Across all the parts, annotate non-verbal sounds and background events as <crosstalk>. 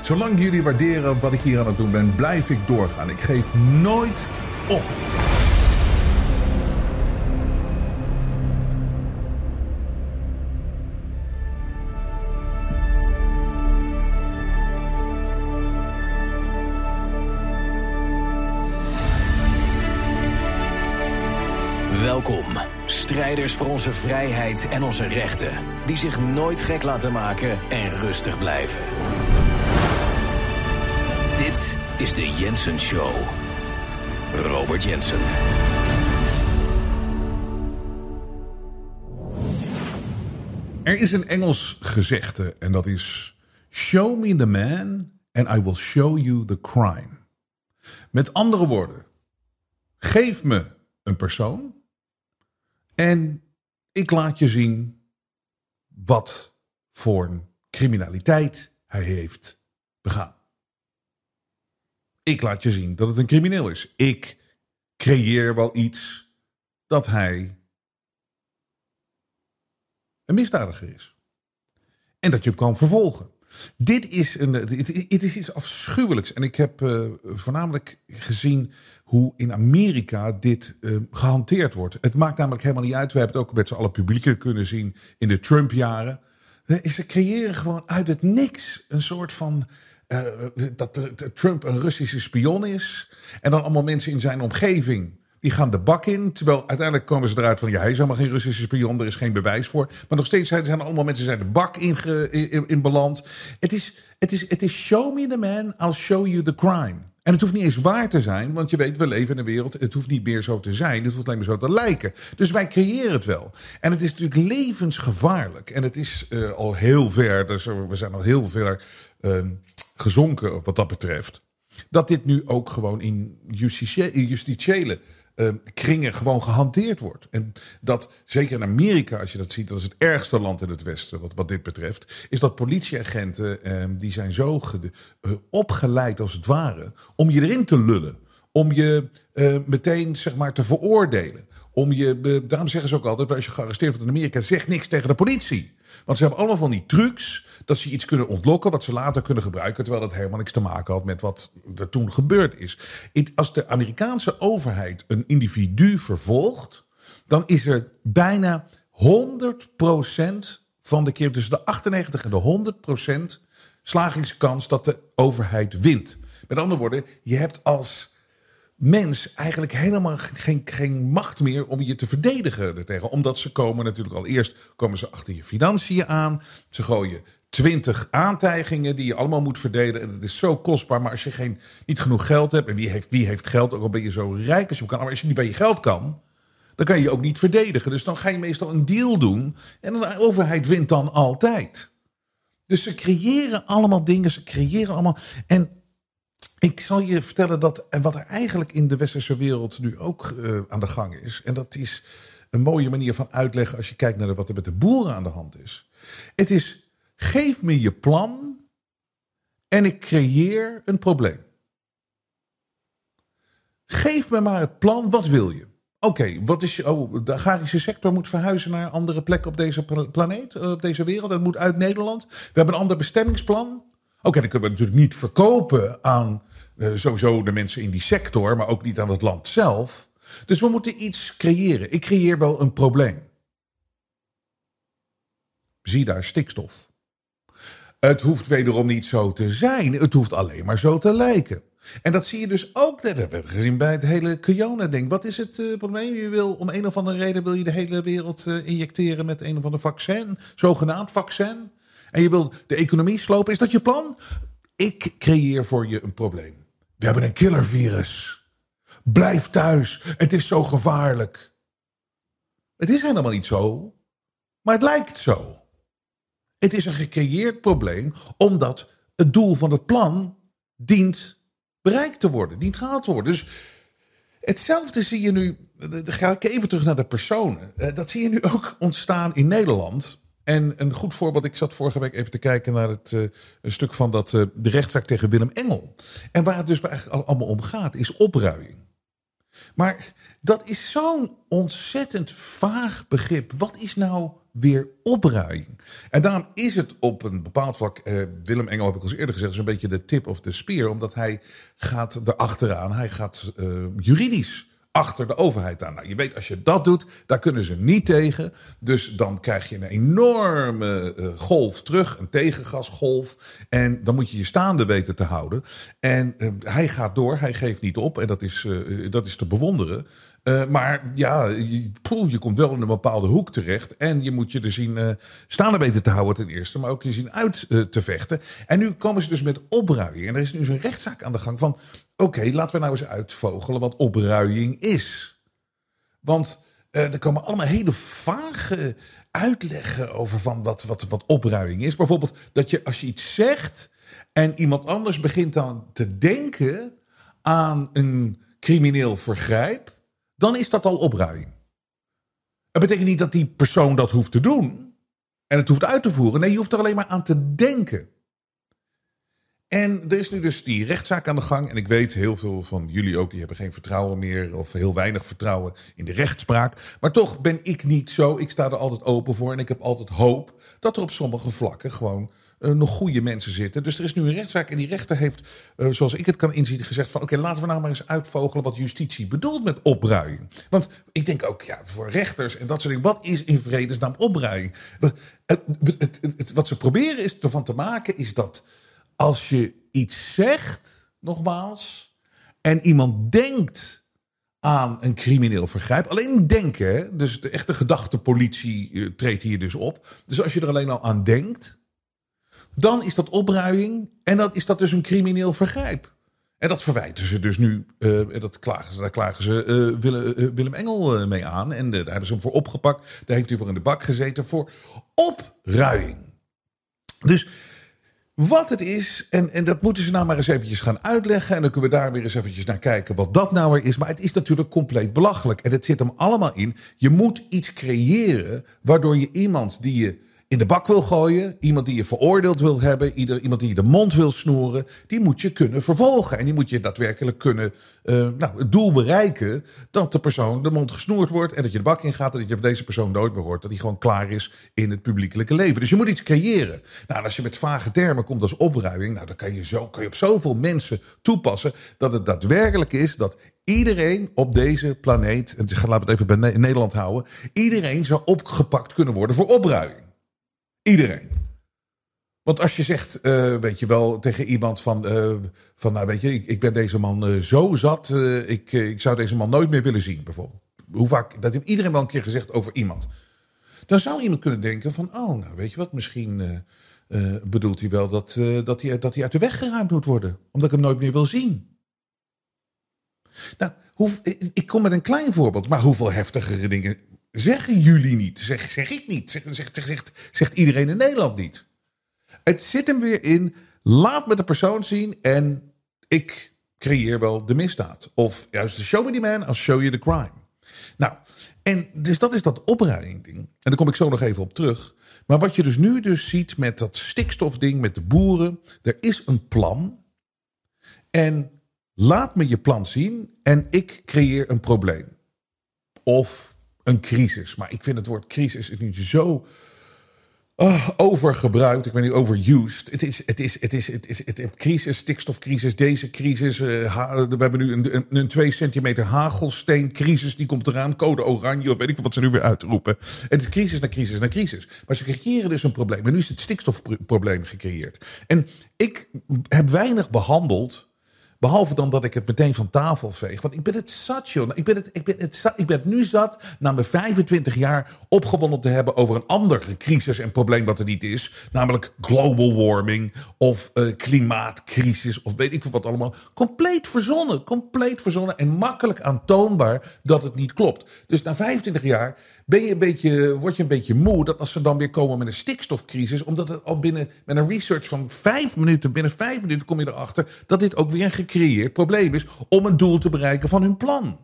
Zolang jullie waarderen wat ik hier aan het doen ben, blijf ik doorgaan. Ik geef nooit op. Welkom, strijders voor onze vrijheid en onze rechten, die zich nooit gek laten maken en rustig blijven. Is de Jensen Show. Robert Jensen. Er is een Engels gezegde en dat is: Show me the man and I will show you the crime. Met andere woorden, geef me een persoon en ik laat je zien wat voor criminaliteit hij heeft begaan. Ik laat je zien dat het een crimineel is. Ik creëer wel iets dat hij een misdadiger is. En dat je hem kan vervolgen. Dit is, een, het, is iets afschuwelijks. En ik heb uh, voornamelijk gezien hoe in Amerika dit uh, gehanteerd wordt. Het maakt namelijk helemaal niet uit. We hebben het ook met z'n allen publiek kunnen zien in de Trump-jaren. Ze creëren gewoon uit het niks een soort van. Uh, dat Trump een Russische spion is. En dan allemaal mensen in zijn omgeving die gaan de bak in. Terwijl uiteindelijk komen ze eruit van... ja, hij is helemaal geen Russische spion, er is geen bewijs voor. Maar nog steeds zijn er allemaal mensen zijn de bak in, in, in beland. Het is, het, is, het is show me the man, I'll show you the crime. En het hoeft niet eens waar te zijn, want je weet, we leven in een wereld. Het hoeft niet meer zo te zijn, het hoeft alleen maar zo te lijken. Dus wij creëren het wel. En het is natuurlijk levensgevaarlijk. En het is uh, al heel ver, dus we zijn al heel ver uh, gezonken wat dat betreft. Dat dit nu ook gewoon in justitiële uh, kringen gewoon gehanteerd wordt. En dat, zeker in Amerika, als je dat ziet, dat is het ergste land in het Westen wat, wat dit betreft, is dat politieagenten, uh, die zijn zo uh, opgeleid als het ware, om je erin te lullen. Om je meteen, zeg maar, te veroordelen. Om je, daarom zeggen ze ook altijd, als je gearresteerd wordt in Amerika, zeg niks tegen de politie. Want ze hebben allemaal van die trucs dat ze iets kunnen ontlokken wat ze later kunnen gebruiken, terwijl dat helemaal niks te maken had met wat er toen gebeurd is. Als de Amerikaanse overheid een individu vervolgt, dan is er bijna 100% van de keer tussen de 98 en de 100% slagingskans dat de overheid wint. Met andere woorden, je hebt als mens eigenlijk helemaal geen, geen macht meer om je te verdedigen ertegen. Omdat ze komen natuurlijk al eerst komen ze achter je financiën aan. Ze gooien twintig aantijgingen die je allemaal moet verdedigen. En dat is zo kostbaar. Maar als je geen, niet genoeg geld hebt. En wie heeft, wie heeft geld? Ook al ben je zo rijk als je kan. Maar als je niet bij je geld kan. Dan kan je je ook niet verdedigen. Dus dan ga je meestal een deal doen. En de overheid wint dan altijd. Dus ze creëren allemaal dingen. Ze creëren allemaal. En ik zal je vertellen dat. En wat er eigenlijk in de westerse wereld nu ook uh, aan de gang is. En dat is een mooie manier van uitleggen. als je kijkt naar wat er met de boeren aan de hand is. Het is Geef me je plan en ik creëer een probleem. Geef me maar het plan, wat wil je? Oké, wat is oh, de agrarische sector moet verhuizen naar andere plekken op deze planeet, eh, op deze wereld. Dat moet uit Nederland. We hebben een ander bestemmingsplan. Oké, dan kunnen we natuurlijk niet verkopen aan sowieso de mensen in die sector, maar ook niet aan het land zelf. Dus we moeten iets creëren. Ik creëer wel een probleem. Zie daar stikstof. Het hoeft wederom niet zo te zijn. Het hoeft alleen maar zo te lijken. En dat zie je dus ook, dat hebben we gezien bij het hele corona-ding. Wat is het uh, probleem? Je wil om een of andere reden wil je de hele wereld uh, injecteren met een of ander vaccin, zogenaamd vaccin. En je wil de economie slopen. Is dat je plan? Ik creëer voor je een probleem. We hebben een killervirus. Blijf thuis. Het is zo gevaarlijk. Het is helemaal niet zo, maar het lijkt zo. Het is een gecreëerd probleem omdat het doel van het plan dient bereikt te worden, dient gehaald te worden. Dus hetzelfde zie je nu, dan ga ik even terug naar de personen. Eh, dat zie je nu ook ontstaan in Nederland. En een goed voorbeeld, ik zat vorige week even te kijken naar het uh, een stuk van dat, uh, de rechtszaak tegen Willem Engel. En waar het dus eigenlijk allemaal om gaat, is opruiing. Maar dat is zo'n ontzettend vaag begrip. Wat is nou weer opruiing? En daarom is het op een bepaald vlak, eh, Willem Engel heb ik al eerder gezegd, is een beetje de tip of the spear. Omdat hij gaat erachteraan, hij gaat uh, juridisch achter de overheid aan. Nou, je weet, als je dat doet, daar kunnen ze niet tegen. Dus dan krijg je een enorme uh, golf terug, een tegengasgolf. En dan moet je je staande weten te houden. En uh, hij gaat door, hij geeft niet op. En dat is, uh, dat is te bewonderen. Maar ja, je, je komt wel in een bepaalde hoek terecht. En je moet je er zien staande weten te houden ten eerste. Maar ook je zien uit te vechten. En nu komen ze dus met opruiing. En er is nu zo'n rechtszaak aan de gang van... Oké, laten we nou eens uitvogelen wat opruiing is. Want er komen allemaal hele vage uitleggen over van wat, wat, wat opruiing is. Bijvoorbeeld dat je als je iets zegt... en iemand anders begint dan te denken aan een crimineel vergrijp dan is dat al opruiing. Het betekent niet dat die persoon dat hoeft te doen en het hoeft uit te voeren. Nee, je hoeft er alleen maar aan te denken. En er is nu dus die rechtszaak aan de gang. En ik weet, heel veel van jullie ook, die hebben geen vertrouwen meer. Of heel weinig vertrouwen in de rechtspraak. Maar toch ben ik niet zo. Ik sta er altijd open voor. En ik heb altijd hoop dat er op sommige vlakken gewoon uh, nog goede mensen zitten. Dus er is nu een rechtszaak en die rechter heeft, uh, zoals ik het kan inzien, gezegd van oké, laten we nou maar eens uitvogelen wat justitie bedoelt met opruiing. Want ik denk ook, ja, voor rechters en dat soort dingen, wat is in vredesnaam opruiing? Het, wat ze proberen is ervan te maken, is dat als je iets zegt, nogmaals, en iemand denkt aan een crimineel vergrijp. Alleen denken, dus de echte gedachtepolitie uh, treedt hier dus op. Dus als je er alleen al aan denkt, dan is dat opruiing en dan is dat dus een crimineel vergrijp. En dat verwijten ze dus nu, uh, dat klagen ze, daar klagen ze uh, Willem, Willem, Engel mee aan. En daar hebben ze hem voor opgepakt. Daar heeft hij voor in de bak gezeten voor opruiing. Dus wat het is, en, en dat moeten ze nou maar eens eventjes gaan uitleggen. En dan kunnen we daar weer eens eventjes naar kijken wat dat nou weer is. Maar het is natuurlijk compleet belachelijk. En het zit hem allemaal in. Je moet iets creëren waardoor je iemand die je in de bak wil gooien. Iemand die je veroordeeld wil hebben. Ieder, iemand die je de mond wil snoeren. Die moet je kunnen vervolgen. En die moet je daadwerkelijk kunnen. Uh, nou, het doel bereiken. Dat de persoon de mond gesnoerd wordt. En dat je de bak in gaat. En dat je van deze persoon nooit meer hoort. Dat hij gewoon klaar is in het publiekelijke leven. Dus je moet iets creëren. Nou, als je met vage termen komt als opruiming. Nou, dan kan je, zo, kan je op zoveel mensen toepassen. Dat het daadwerkelijk is dat iedereen op deze planeet. En laten we het even bij Nederland houden. Iedereen zou opgepakt kunnen worden voor opruiming. Iedereen. Want als je zegt, uh, weet je wel, tegen iemand van, uh, van nou weet je, ik, ik ben deze man uh, zo zat, ik, ik zou deze man nooit meer willen zien, bijvoorbeeld. Hoe vaak, dat heeft iedereen wel een keer gezegd over iemand. Dan zou iemand kunnen denken van, oh, nou weet je wat, misschien bedoelt hij wel dat, dat, hij, dat hij uit de weg geruimd moet worden, omdat ik hem nooit meer wil zien. Nou, hoe, ik kom met een klein voorbeeld, maar hoeveel heftigere dingen zeggen jullie niet. Zeg, zeg ik niet. Zeg, zegt, zegt, iedereen in Nederland niet. Het zit hem weer in. Laat me de persoon zien en ik creëer wel de misdaad. Of juist de show me the man, als show you the crime. Nou, en dus dat is dat opruiming ding. En daar kom ik zo nog even op terug. Maar wat je dus nu dus ziet met dat stikstofding, met de boeren. Er is een plan. En laat me je plan zien en ik creëer een probleem. of een crisis. Maar ik vind het woord crisis is nu zo Oh, overgebruikt, ik weet niet, overused. Het is, het is, het is, het is, het is crisis, stikstofcrisis, deze crisis. Uh, we hebben nu een, een, een 2 centimeter hagelsteencrisis, die komt eraan. Code oranje, of weet ik wat ze nu weer uitroepen. Het is crisis na crisis na crisis. Maar ze creëren dus een probleem. En nu is het stikstofprobleem gecreëerd. En ik heb weinig behandeld Behalve dan dat ik het meteen van tafel veeg. Want ik ben het zat, joh. Ik ben het, ik ben het, ik ben het nu zat na mijn 25 jaar opgewonden te hebben over een andere crisis en probleem wat er niet is. Namelijk global warming of uh, klimaatcrisis of weet ik veel wat allemaal. Compleet verzonnen. Compleet verzonnen en makkelijk aantoonbaar dat het niet klopt. Dus na 25 jaar ben je een beetje, word je een beetje moe dat als ze dan weer komen met een stikstofcrisis, omdat het al binnen met een research van vijf minuten, binnen vijf minuten kom je erachter dat dit ook weer een gecreëerd probleem is om een doel te bereiken van hun plan.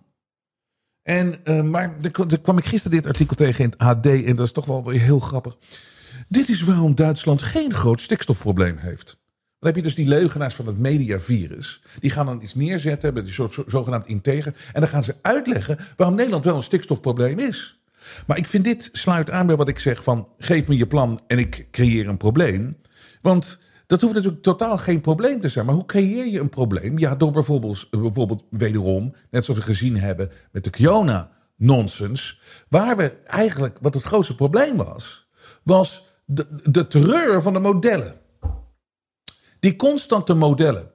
En, uh, maar er kwam ik gisteren dit artikel tegen in het AD en dat is toch wel weer heel grappig. Dit is waarom Duitsland geen groot stikstofprobleem heeft. Dan heb je dus die leugenaars van het mediavirus. Die gaan dan iets neerzetten, met die soort zogenaamd integer. En dan gaan ze uitleggen waarom Nederland wel een stikstofprobleem is. Maar ik vind dit sluit aan bij wat ik zeg van geef me je plan en ik creëer een probleem. Want dat hoeft natuurlijk totaal geen probleem te zijn. Maar hoe creëer je een probleem? Ja, door bijvoorbeeld, bijvoorbeeld wederom, net zoals we gezien hebben met de Kiona nonsens. Waar we eigenlijk, wat het grootste probleem was, was de, de terreur van de modellen. Die constante modellen.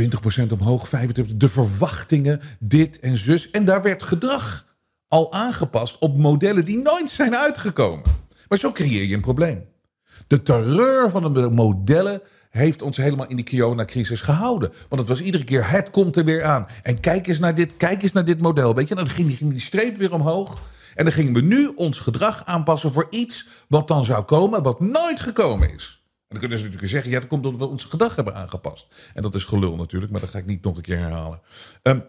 20% omhoog, 25%, de verwachtingen, dit en zus. En daar werd gedrag al aangepast op modellen die nooit zijn uitgekomen. Maar zo creëer je een probleem. De terreur van de modellen heeft ons helemaal in die Kiona-crisis gehouden. Want het was iedere keer, het komt er weer aan. En kijk eens naar dit, kijk eens naar dit model. Weet je, dan ging die, ging die streep weer omhoog. En dan gingen we nu ons gedrag aanpassen voor iets wat dan zou komen, wat nooit gekomen is. En dan kunnen ze natuurlijk zeggen, ja, dat komt omdat we ons gedrag hebben aangepast. En dat is gelul natuurlijk, maar dat ga ik niet nog een keer herhalen. Um,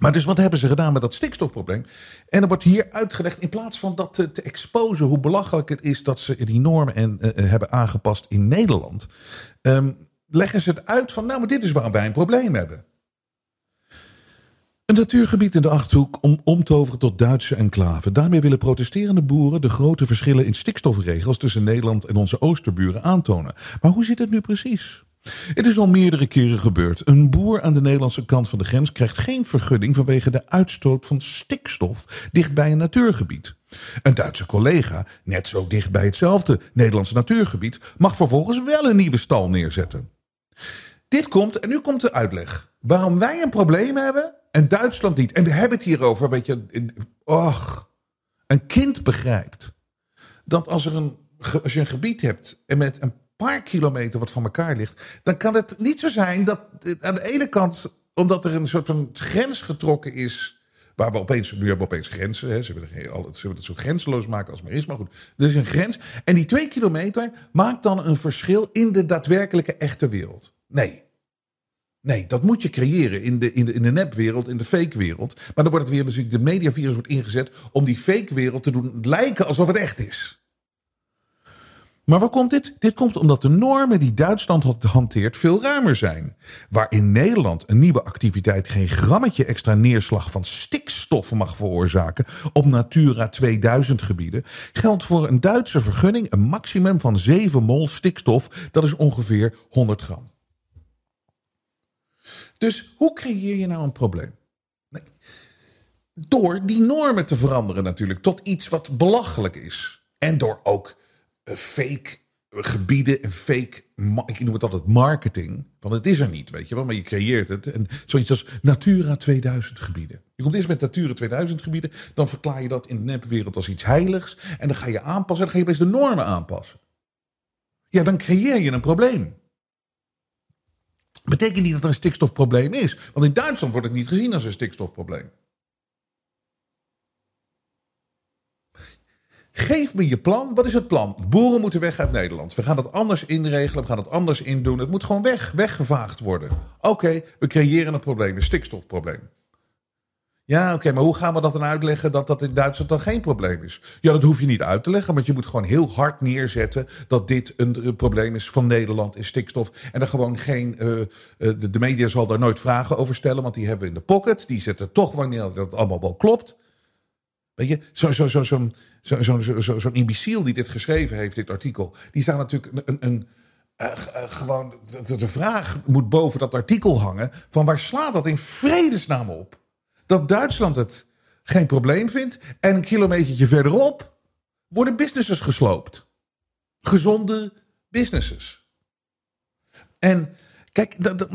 maar dus wat hebben ze gedaan met dat stikstofprobleem? En er wordt hier uitgelegd, in plaats van dat te, te exposen hoe belachelijk het is dat ze die normen en, uh, hebben aangepast in Nederland, um, leggen ze het uit van, nou, maar dit is waarom wij een probleem hebben. Een natuurgebied in de Achterhoek om omtoveren tot Duitse enclave. Daarmee willen protesterende boeren de grote verschillen in stikstofregels tussen Nederland en onze oosterburen aantonen. Maar hoe zit het nu precies? Het is al meerdere keren gebeurd. Een boer aan de Nederlandse kant van de grens krijgt geen vergunning vanwege de uitstoot van stikstof dicht bij een natuurgebied. Een Duitse collega, net zo dicht bij hetzelfde Nederlandse natuurgebied, mag vervolgens wel een nieuwe stal neerzetten. Dit komt, en nu komt de uitleg, waarom wij een probleem hebben en Duitsland niet. En we hebben het hier over, weet je, och, een kind begrijpt dat als, er een, als je een gebied hebt en met een paar kilometer wat van elkaar ligt, dan kan het niet zo zijn dat aan de ene kant, omdat er een soort van grens getrokken is. Waar we opeens, nu hebben we opeens grenzen. Hè. Ze, willen, ze het zo grenzeloos maken als maar is. Maar goed, er is een grens. En die twee kilometer maakt dan een verschil in de daadwerkelijke echte wereld. Nee. Nee, dat moet je creëren in de, in de, in de nepwereld, in de fake wereld. Maar dan wordt het weer natuurlijk, de mediavirus wordt ingezet om die fake wereld te doen lijken alsof het echt is. Maar waar komt dit? Dit komt omdat de normen die Duitsland hanteert veel ruimer zijn. Waar in Nederland een nieuwe activiteit geen grammetje extra neerslag van stikstof mag veroorzaken op Natura 2000 gebieden, geldt voor een Duitse vergunning een maximum van 7 mol stikstof, dat is ongeveer 100 gram. Dus hoe creëer je nou een probleem? Door die normen te veranderen natuurlijk tot iets wat belachelijk is. En door ook fake gebieden en fake, ik noem het altijd marketing. Want het is er niet, weet je wel, maar je creëert het. En zoiets als Natura 2000 gebieden. Je komt eerst met Natura 2000 gebieden, dan verklaar je dat in de nepwereld als iets heiligs. En dan ga je aanpassen en dan ga je best de normen aanpassen. Ja, dan creëer je een probleem. Betekent niet dat er een stikstofprobleem is. Want in Duitsland wordt het niet gezien als een stikstofprobleem. Geef me je plan. Wat is het plan? Boeren moeten weg uit Nederland. We gaan dat anders inregelen. We gaan het anders indoen. Het moet gewoon weg, weggevaagd worden. Oké, we creëren een probleem, een stikstofprobleem. Ja, oké, maar hoe gaan we dat dan uitleggen dat dat in Duitsland dan geen probleem is? Ja, dat hoef je niet uit te leggen, want je moet gewoon heel hard neerzetten dat dit een, probleem is van Nederland in stikstof. En er gewoon geen. Uh, de, de, media zal daar nooit vragen over stellen, want die hebben we in de pocket. Die zetten toch wanneer dat allemaal wel klopt. Weet je, zo'n zo, zo, zo, zo, zo, zo, zo, zo'n imbeciel die dit geschreven heeft, dit artikel, die staat natuurlijk een, een, een uh, gewoon de, de, vraag moet boven dat artikel hangen: van waar slaat dat in vredesnaam op? Dat Duitsland het geen probleem vindt en een kilometertje verderop worden businesses gesloopt. Gezonde businesses. En kijk, dat, dat,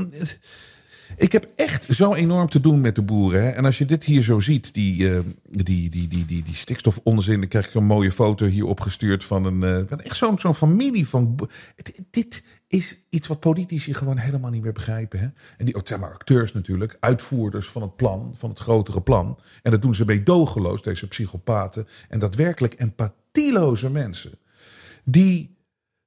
ik heb echt zo enorm te doen met de boeren. Hè? En als je dit hier zo ziet, die, uh, die, die, die, die, die stikstofonzin, dan krijg ik een mooie foto hier opgestuurd van een. Uh, echt zo'n zo'n familie van. Dit is iets wat politici gewoon helemaal niet meer begrijpen. Hè? En die, zeg maar, acteurs natuurlijk, uitvoerders van het plan, van het grotere plan. En dat doen ze meedogenloos, deze psychopaten. En daadwerkelijk empathieloze mensen. Die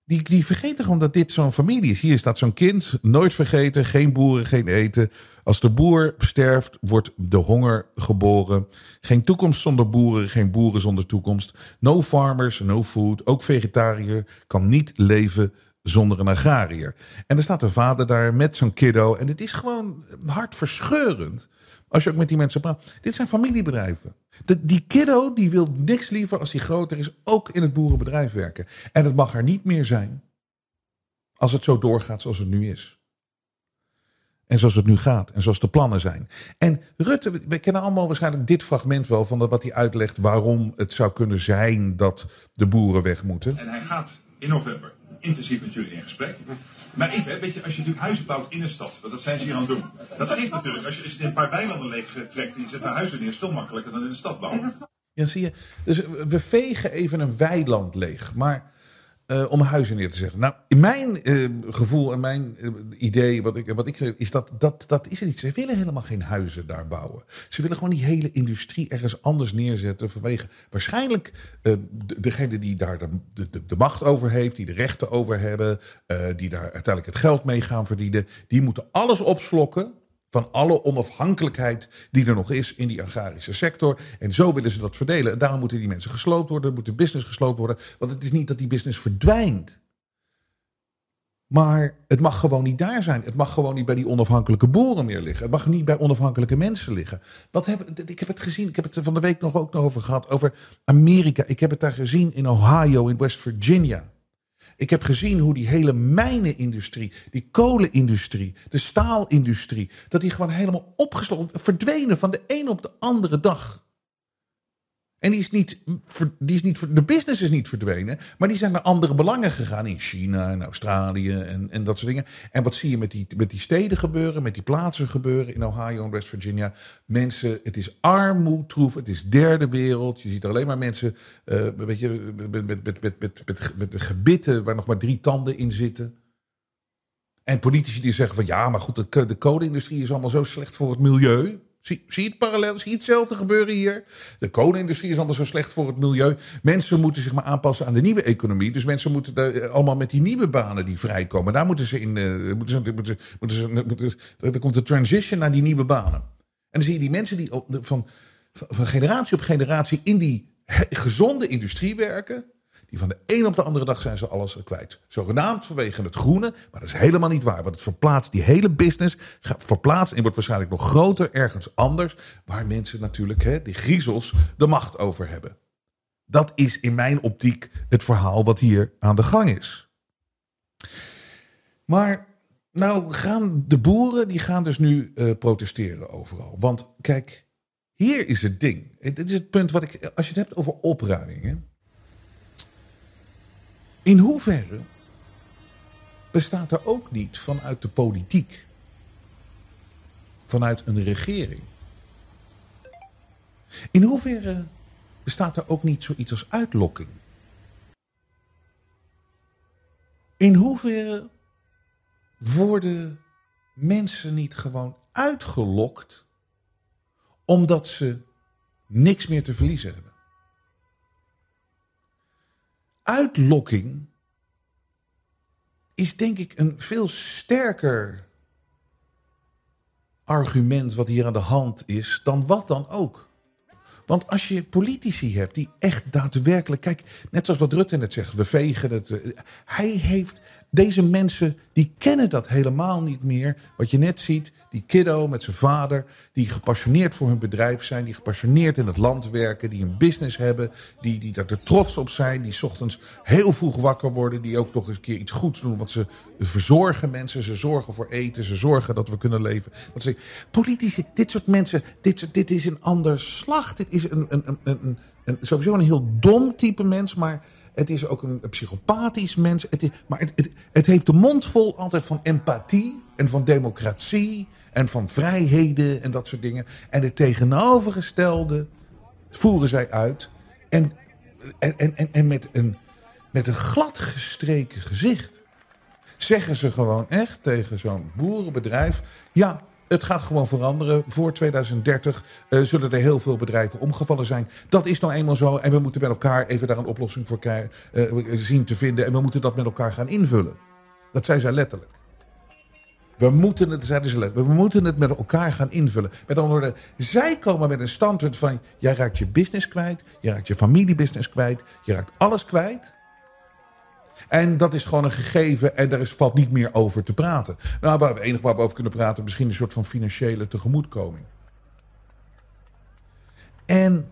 die, die vergeten gewoon dat dit zo'n familie is. Hier staat zo'n kind, nooit vergeten, geen boeren, geen eten. Als de boer sterft, wordt de honger geboren. Geen toekomst zonder boeren, geen boeren zonder toekomst. No farmers, no food. Ook vegetariër kan niet leven zonder een agrariër. En er staat een vader daar met zo'n kiddo. En het is gewoon hartverscheurend. Als je ook met die mensen praat. Dit zijn familiebedrijven. De, die kiddo die wil niks liever als hij groter is, ook in het boerenbedrijf werken. En het mag er niet meer zijn als het zo doorgaat zoals het nu is. En zoals het nu gaat en zoals de plannen zijn. En Rutte, we kennen allemaal waarschijnlijk dit fragment wel van wat hij uitlegt waarom het zou kunnen zijn dat de boeren weg moeten. En hij gaat in november intensief met jullie in gesprek. Maar even, weet je, als je natuurlijk huizen bouwt in een stad, want dat zijn ze hier aan het doen. Dat geeft natuurlijk, als je, een paar weilanden leeg trekt en je zet daar huizen neer, is veel makkelijker dan in een stad bouwen. Ja, zie je. Dus we vegen even een weiland leeg. Maar uh, om huizen neer te zetten. Nou, in mijn uh, gevoel en mijn uh, idee, wat ik, wat ik zeg, is dat, dat dat is het niet. Ze willen helemaal geen huizen daar bouwen. Ze willen gewoon die hele industrie ergens anders neerzetten. Vanwege waarschijnlijk degene die daar de, de, de, macht over heeft, die de rechten over hebben, die daar uiteindelijk het geld mee gaan verdienen. Die moeten alles opslokken van alle onafhankelijkheid die er nog is in die agrarische sector. En zo willen ze dat verdelen. En daarom moeten die mensen gesloopt worden, moet de business gesloopt worden. Want het is niet dat die business verdwijnt. Maar het mag gewoon niet daar zijn. Het mag gewoon niet bij die onafhankelijke boeren meer liggen. Het mag niet bij onafhankelijke mensen liggen. Wat heb, ik heb het gezien, ik heb het van de week nog ook nog over gehad. Over Amerika. Ik heb het daar gezien in Ohio, in West Virginia. Ik heb gezien hoe die hele mijnenindustrie, die kolenindustrie, de staalindustrie, dat die gewoon helemaal opgesloten, verdwenen van de een op de andere dag. En die is niet, die is niet, de business is niet verdwenen, maar die zijn naar andere belangen gegaan in China en Australië en, en dat soort dingen. En wat zie je met die, met die steden gebeuren, met die plaatsen gebeuren in Ohio en West Virginia? Mensen, het is armoedtroef, het is derde wereld. Je ziet alleen maar mensen uh, weet je, met, met, met, met, met, met, met gebitten waar nog maar drie tanden in zitten. En politici die zeggen van ja, maar goed, de, de kolenindustrie is allemaal zo slecht voor het milieu. Zie, zie je het parallel? Zie je hetzelfde gebeuren hier? De kolenindustrie is allemaal zo slecht voor het milieu. Mensen moeten zich maar aanpassen aan de nieuwe economie. Dus mensen moeten daar allemaal met die nieuwe banen die vrijkomen. Daar moeten ze in. Uh, moeten ze, moeten, moeten moeten, er komt de transition naar die nieuwe banen. En dan zie je die mensen die van, van generatie op generatie in die gezonde industrie werken. Die van de een op de andere dag zijn ze alles kwijt. Zogenaamd vanwege het groene, maar dat is helemaal niet waar. Want het verplaatst die hele business, verplaatst en wordt waarschijnlijk nog groter ergens anders. Waar mensen natuurlijk, hè, die griezels, de macht over hebben. Dat is in mijn optiek het verhaal wat hier aan de gang is. Maar nou gaan de boeren, die gaan dus nu uh, protesteren overal. Want kijk, hier is het ding. Dit is het punt wat ik, als je het hebt over opruiming. In hoeverre bestaat er ook niet vanuit de politiek, vanuit een regering? In hoeverre bestaat er ook niet zoiets als uitlokking? In hoeverre worden mensen niet gewoon uitgelokt omdat ze niks meer te verliezen hebben? Uitlokking is denk ik een veel sterker argument wat hier aan de hand is dan wat dan ook. Want als je politici hebt die echt daadwerkelijk. Kijk, net zoals wat Rutte net zegt, we vegen het. Hij heeft deze mensen die kennen dat helemaal niet meer. Wat je net ziet, die kiddo met zijn vader, die gepassioneerd voor hun bedrijf zijn, die gepassioneerd in het land werken, die een business hebben, die, die er trots op zijn, die ochtends heel vroeg wakker worden, die ook nog eens een keer iets goeds doen, want ze verzorgen mensen, ze zorgen voor eten, ze zorgen dat we kunnen leven. Dat ze, politici, dit soort mensen, dit, dit is een ander slag. Dit een, sowieso een heel dom type mens, maar het is ook een, psychopathisch mens. Het is, maar het, het, heeft de mond vol altijd van empathie en van democratie en van vrijheden en dat soort dingen. En het tegenovergestelde voeren zij uit. En, en, en, en met, een, met een glad gestreken gezicht zeggen ze gewoon echt tegen zo'n boerenbedrijf: ja, het gaat gewoon veranderen. Voor 2030 uh, eh, zullen er heel veel bedrijven omgevallen zijn. Dat is nou eenmaal zo. En we moeten met elkaar even daar een oplossing voor uh, zien te vinden. En we moeten dat met elkaar gaan invullen. Dat zei zij letterlijk. We moeten het, zeiden ze letterlijk, we moeten het met elkaar gaan invullen. Met andere woorden, zij komen met een standpunt van... jij raakt je business kwijt, je raakt je familiebusiness kwijt... je raakt alles kwijt. En dat is gewoon een gegeven en daar is, valt niet meer over te praten. Nou, waar we enige waar we over kunnen praten, misschien een soort van financiële tegemoetkoming. En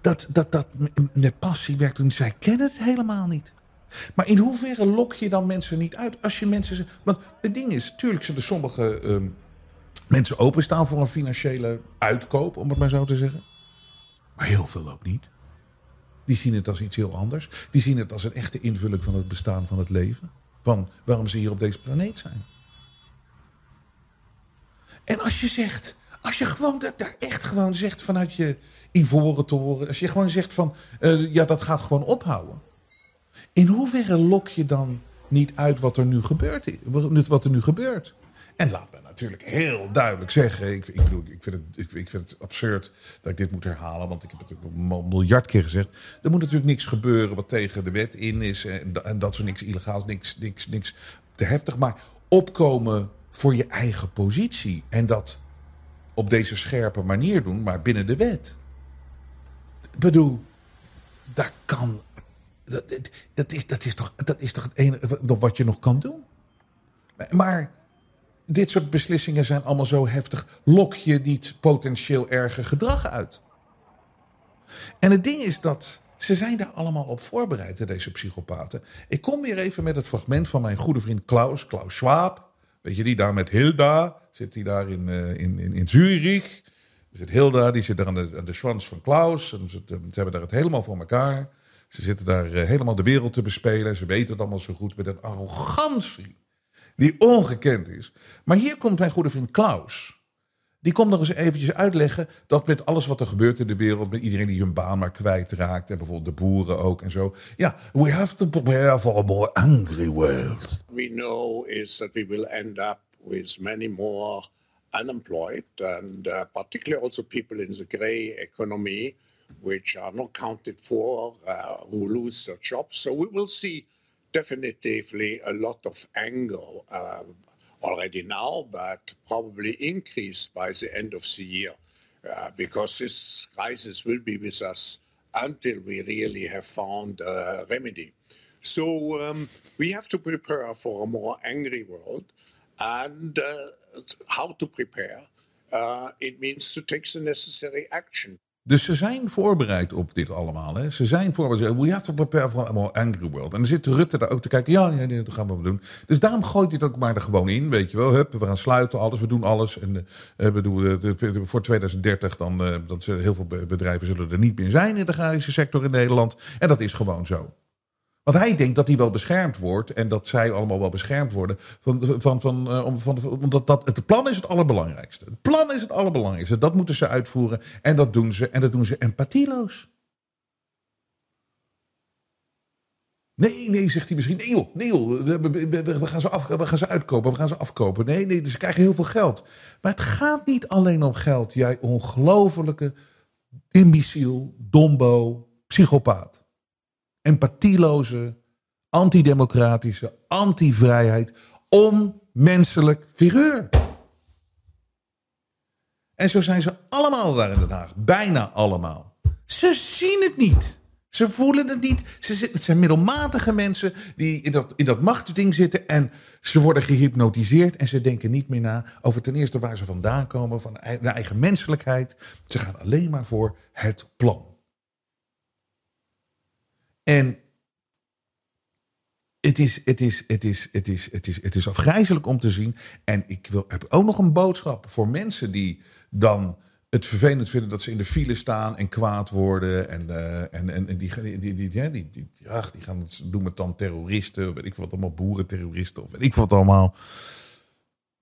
dat, dat, dat met passie werkt toen zij kennen het helemaal niet. Maar in hoeverre lok je dan mensen niet uit als je mensen. Want het ding is, tuurlijk zullen sommige uh, mensen openstaan voor een financiële uitkoop, om het maar zo te zeggen. Maar heel veel ook niet. Die zien het als iets heel anders. Die zien het als een echte invulling van het bestaan van het leven. Van waarom ze hier op deze planeet zijn. En als je zegt, als je gewoon daar echt gewoon zegt vanuit je ivoren toren. Als je gewoon zegt van, uh, ja dat gaat gewoon ophouden. In hoeverre lok je dan niet uit wat er nu gebeurt? Wat er nu gebeurt? En laat natuurlijk heel duidelijk zeggen. Ik, ik bedoel, ik vind, het, ik, vind het absurd dat ik dit moet herhalen. Want ik heb het een miljard keer gezegd. Er moet natuurlijk niks gebeuren wat tegen de wet in is. En, en dat soort niks illegaals, niks, niks, niks te heftig. Maar opkomen voor je eigen positie. En dat op deze scherpe manier doen, maar binnen de wet. Ik bedoel, daar kan. Dat, dat, is, dat, is toch, dat is toch het enige wat je nog kan doen. Maar dit soort beslissingen zijn allemaal zo heftig. Lok je niet potentieel erger gedrag uit? En het ding is dat ze zijn daar allemaal op voorbereid, deze psychopaten. Ik kom weer even met het fragment van mijn goede vriend Klaus, Klaus Schwab. Weet je, die daar met Hilda, zit hij daar in, uh, in, in, in Zurich. Zit Hilda, die zit daar aan de, aan de schwans van Klaus. En ze, ze, hebben daar het helemaal voor elkaar. Ze zitten daar uh, helemaal de wereld te bespelen. Ze weten het allemaal zo goed met een arrogantie die ongekend is. Maar hier komt mijn goede vriend Klaus. Die komt nog eens eventjes uitleggen dat met alles wat er gebeurt in de wereld, met iedereen die hun baan maar kwijtraakt, en bijvoorbeeld de boeren ook en zo. Ja, we have to prepare for a more angry world. We know is that we will end up with many more unemployed, and uh, particularly also people in the grey economy, which are not counted for, uh, who lose their jobs. So we will see definitively a lot of anger uh, already now, but probably increased by the end of the year, uh, because this crisis will be with us until we really have found a remedy. So um, we have to prepare for a more angry world, and uh, how to prepare. Uh, it means to take the necessary action. Dus ze zijn voorbereid op dit allemaal. Hè? Ze zijn voorbereid. We have to prepare for more angry world. En dan zit Rutte daar ook te kijken. Ja, ja nee, dat gaan we doen. Dus daarom gooit hij ook maar er gewoon in. Weet je wel. Hup, we gaan sluiten, alles. We doen alles. En uh, bedoel, uh, voor 2030 dan, uh, heel veel bedrijven zullen er niet meer zijn in de agrarische sector in Nederland. En dat is gewoon zo. Want hij denkt dat hij wel beschermd wordt en dat zij allemaal wel beschermd worden. Van, van, van, uh, om, van, omdat dat, het plan is het allerbelangrijkste. Het plan is het allerbelangrijkste. Dat moeten ze uitvoeren en dat doen ze. En dat doen ze empathieloos. Nee, nee, zegt hij misschien. Nee joh, nee we, we, gaan ze af, we gaan ze uitkopen, we gaan ze afkopen. Nee, nee, ze krijgen heel veel geld. Maar het gaat niet alleen om geld, jij ongelofelijke imbeciel, dombo, psychopaat empathieloze, antidemocratische, antivrijheid, onmenselijk figuur. En zo zijn ze allemaal daar in Den Haag. Bijna allemaal. Ze zien het niet. Ze voelen het niet. Ze het zijn middelmatige mensen die in dat, in dat machtsding zitten. En ze worden gehypnotiseerd. En ze denken niet meer na over ten eerste waar ze vandaan komen. Van de eigen menselijkheid. Ze gaan alleen maar voor het plan. En het is, het, is, het, is, het, is, het, is, het is afgrijzelijk om te zien. En ik wil, heb ook nog een boodschap voor mensen die dan het vervelend vinden dat ze in de file staan en kwaad worden. En, uh, en, en, en die, die, die, die, die, die, ja, die gaan doen het dan terroristen, weet ik wat allemaal, boerenterroristen of weet ik wat allemaal.